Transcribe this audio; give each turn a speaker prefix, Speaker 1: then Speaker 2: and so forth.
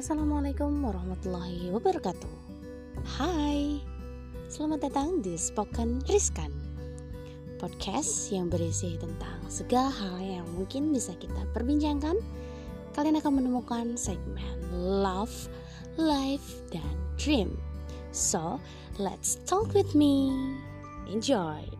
Speaker 1: Assalamualaikum warahmatullahi wabarakatuh. Hai Selamat datang di Spoken Riskan Podcast yang berisi tentang segala hal yang mungkin bisa kita perbincangkan. Kalian akan menemukan segmen Love, Life, dan Dream. So, let's talk with me. Enjoy.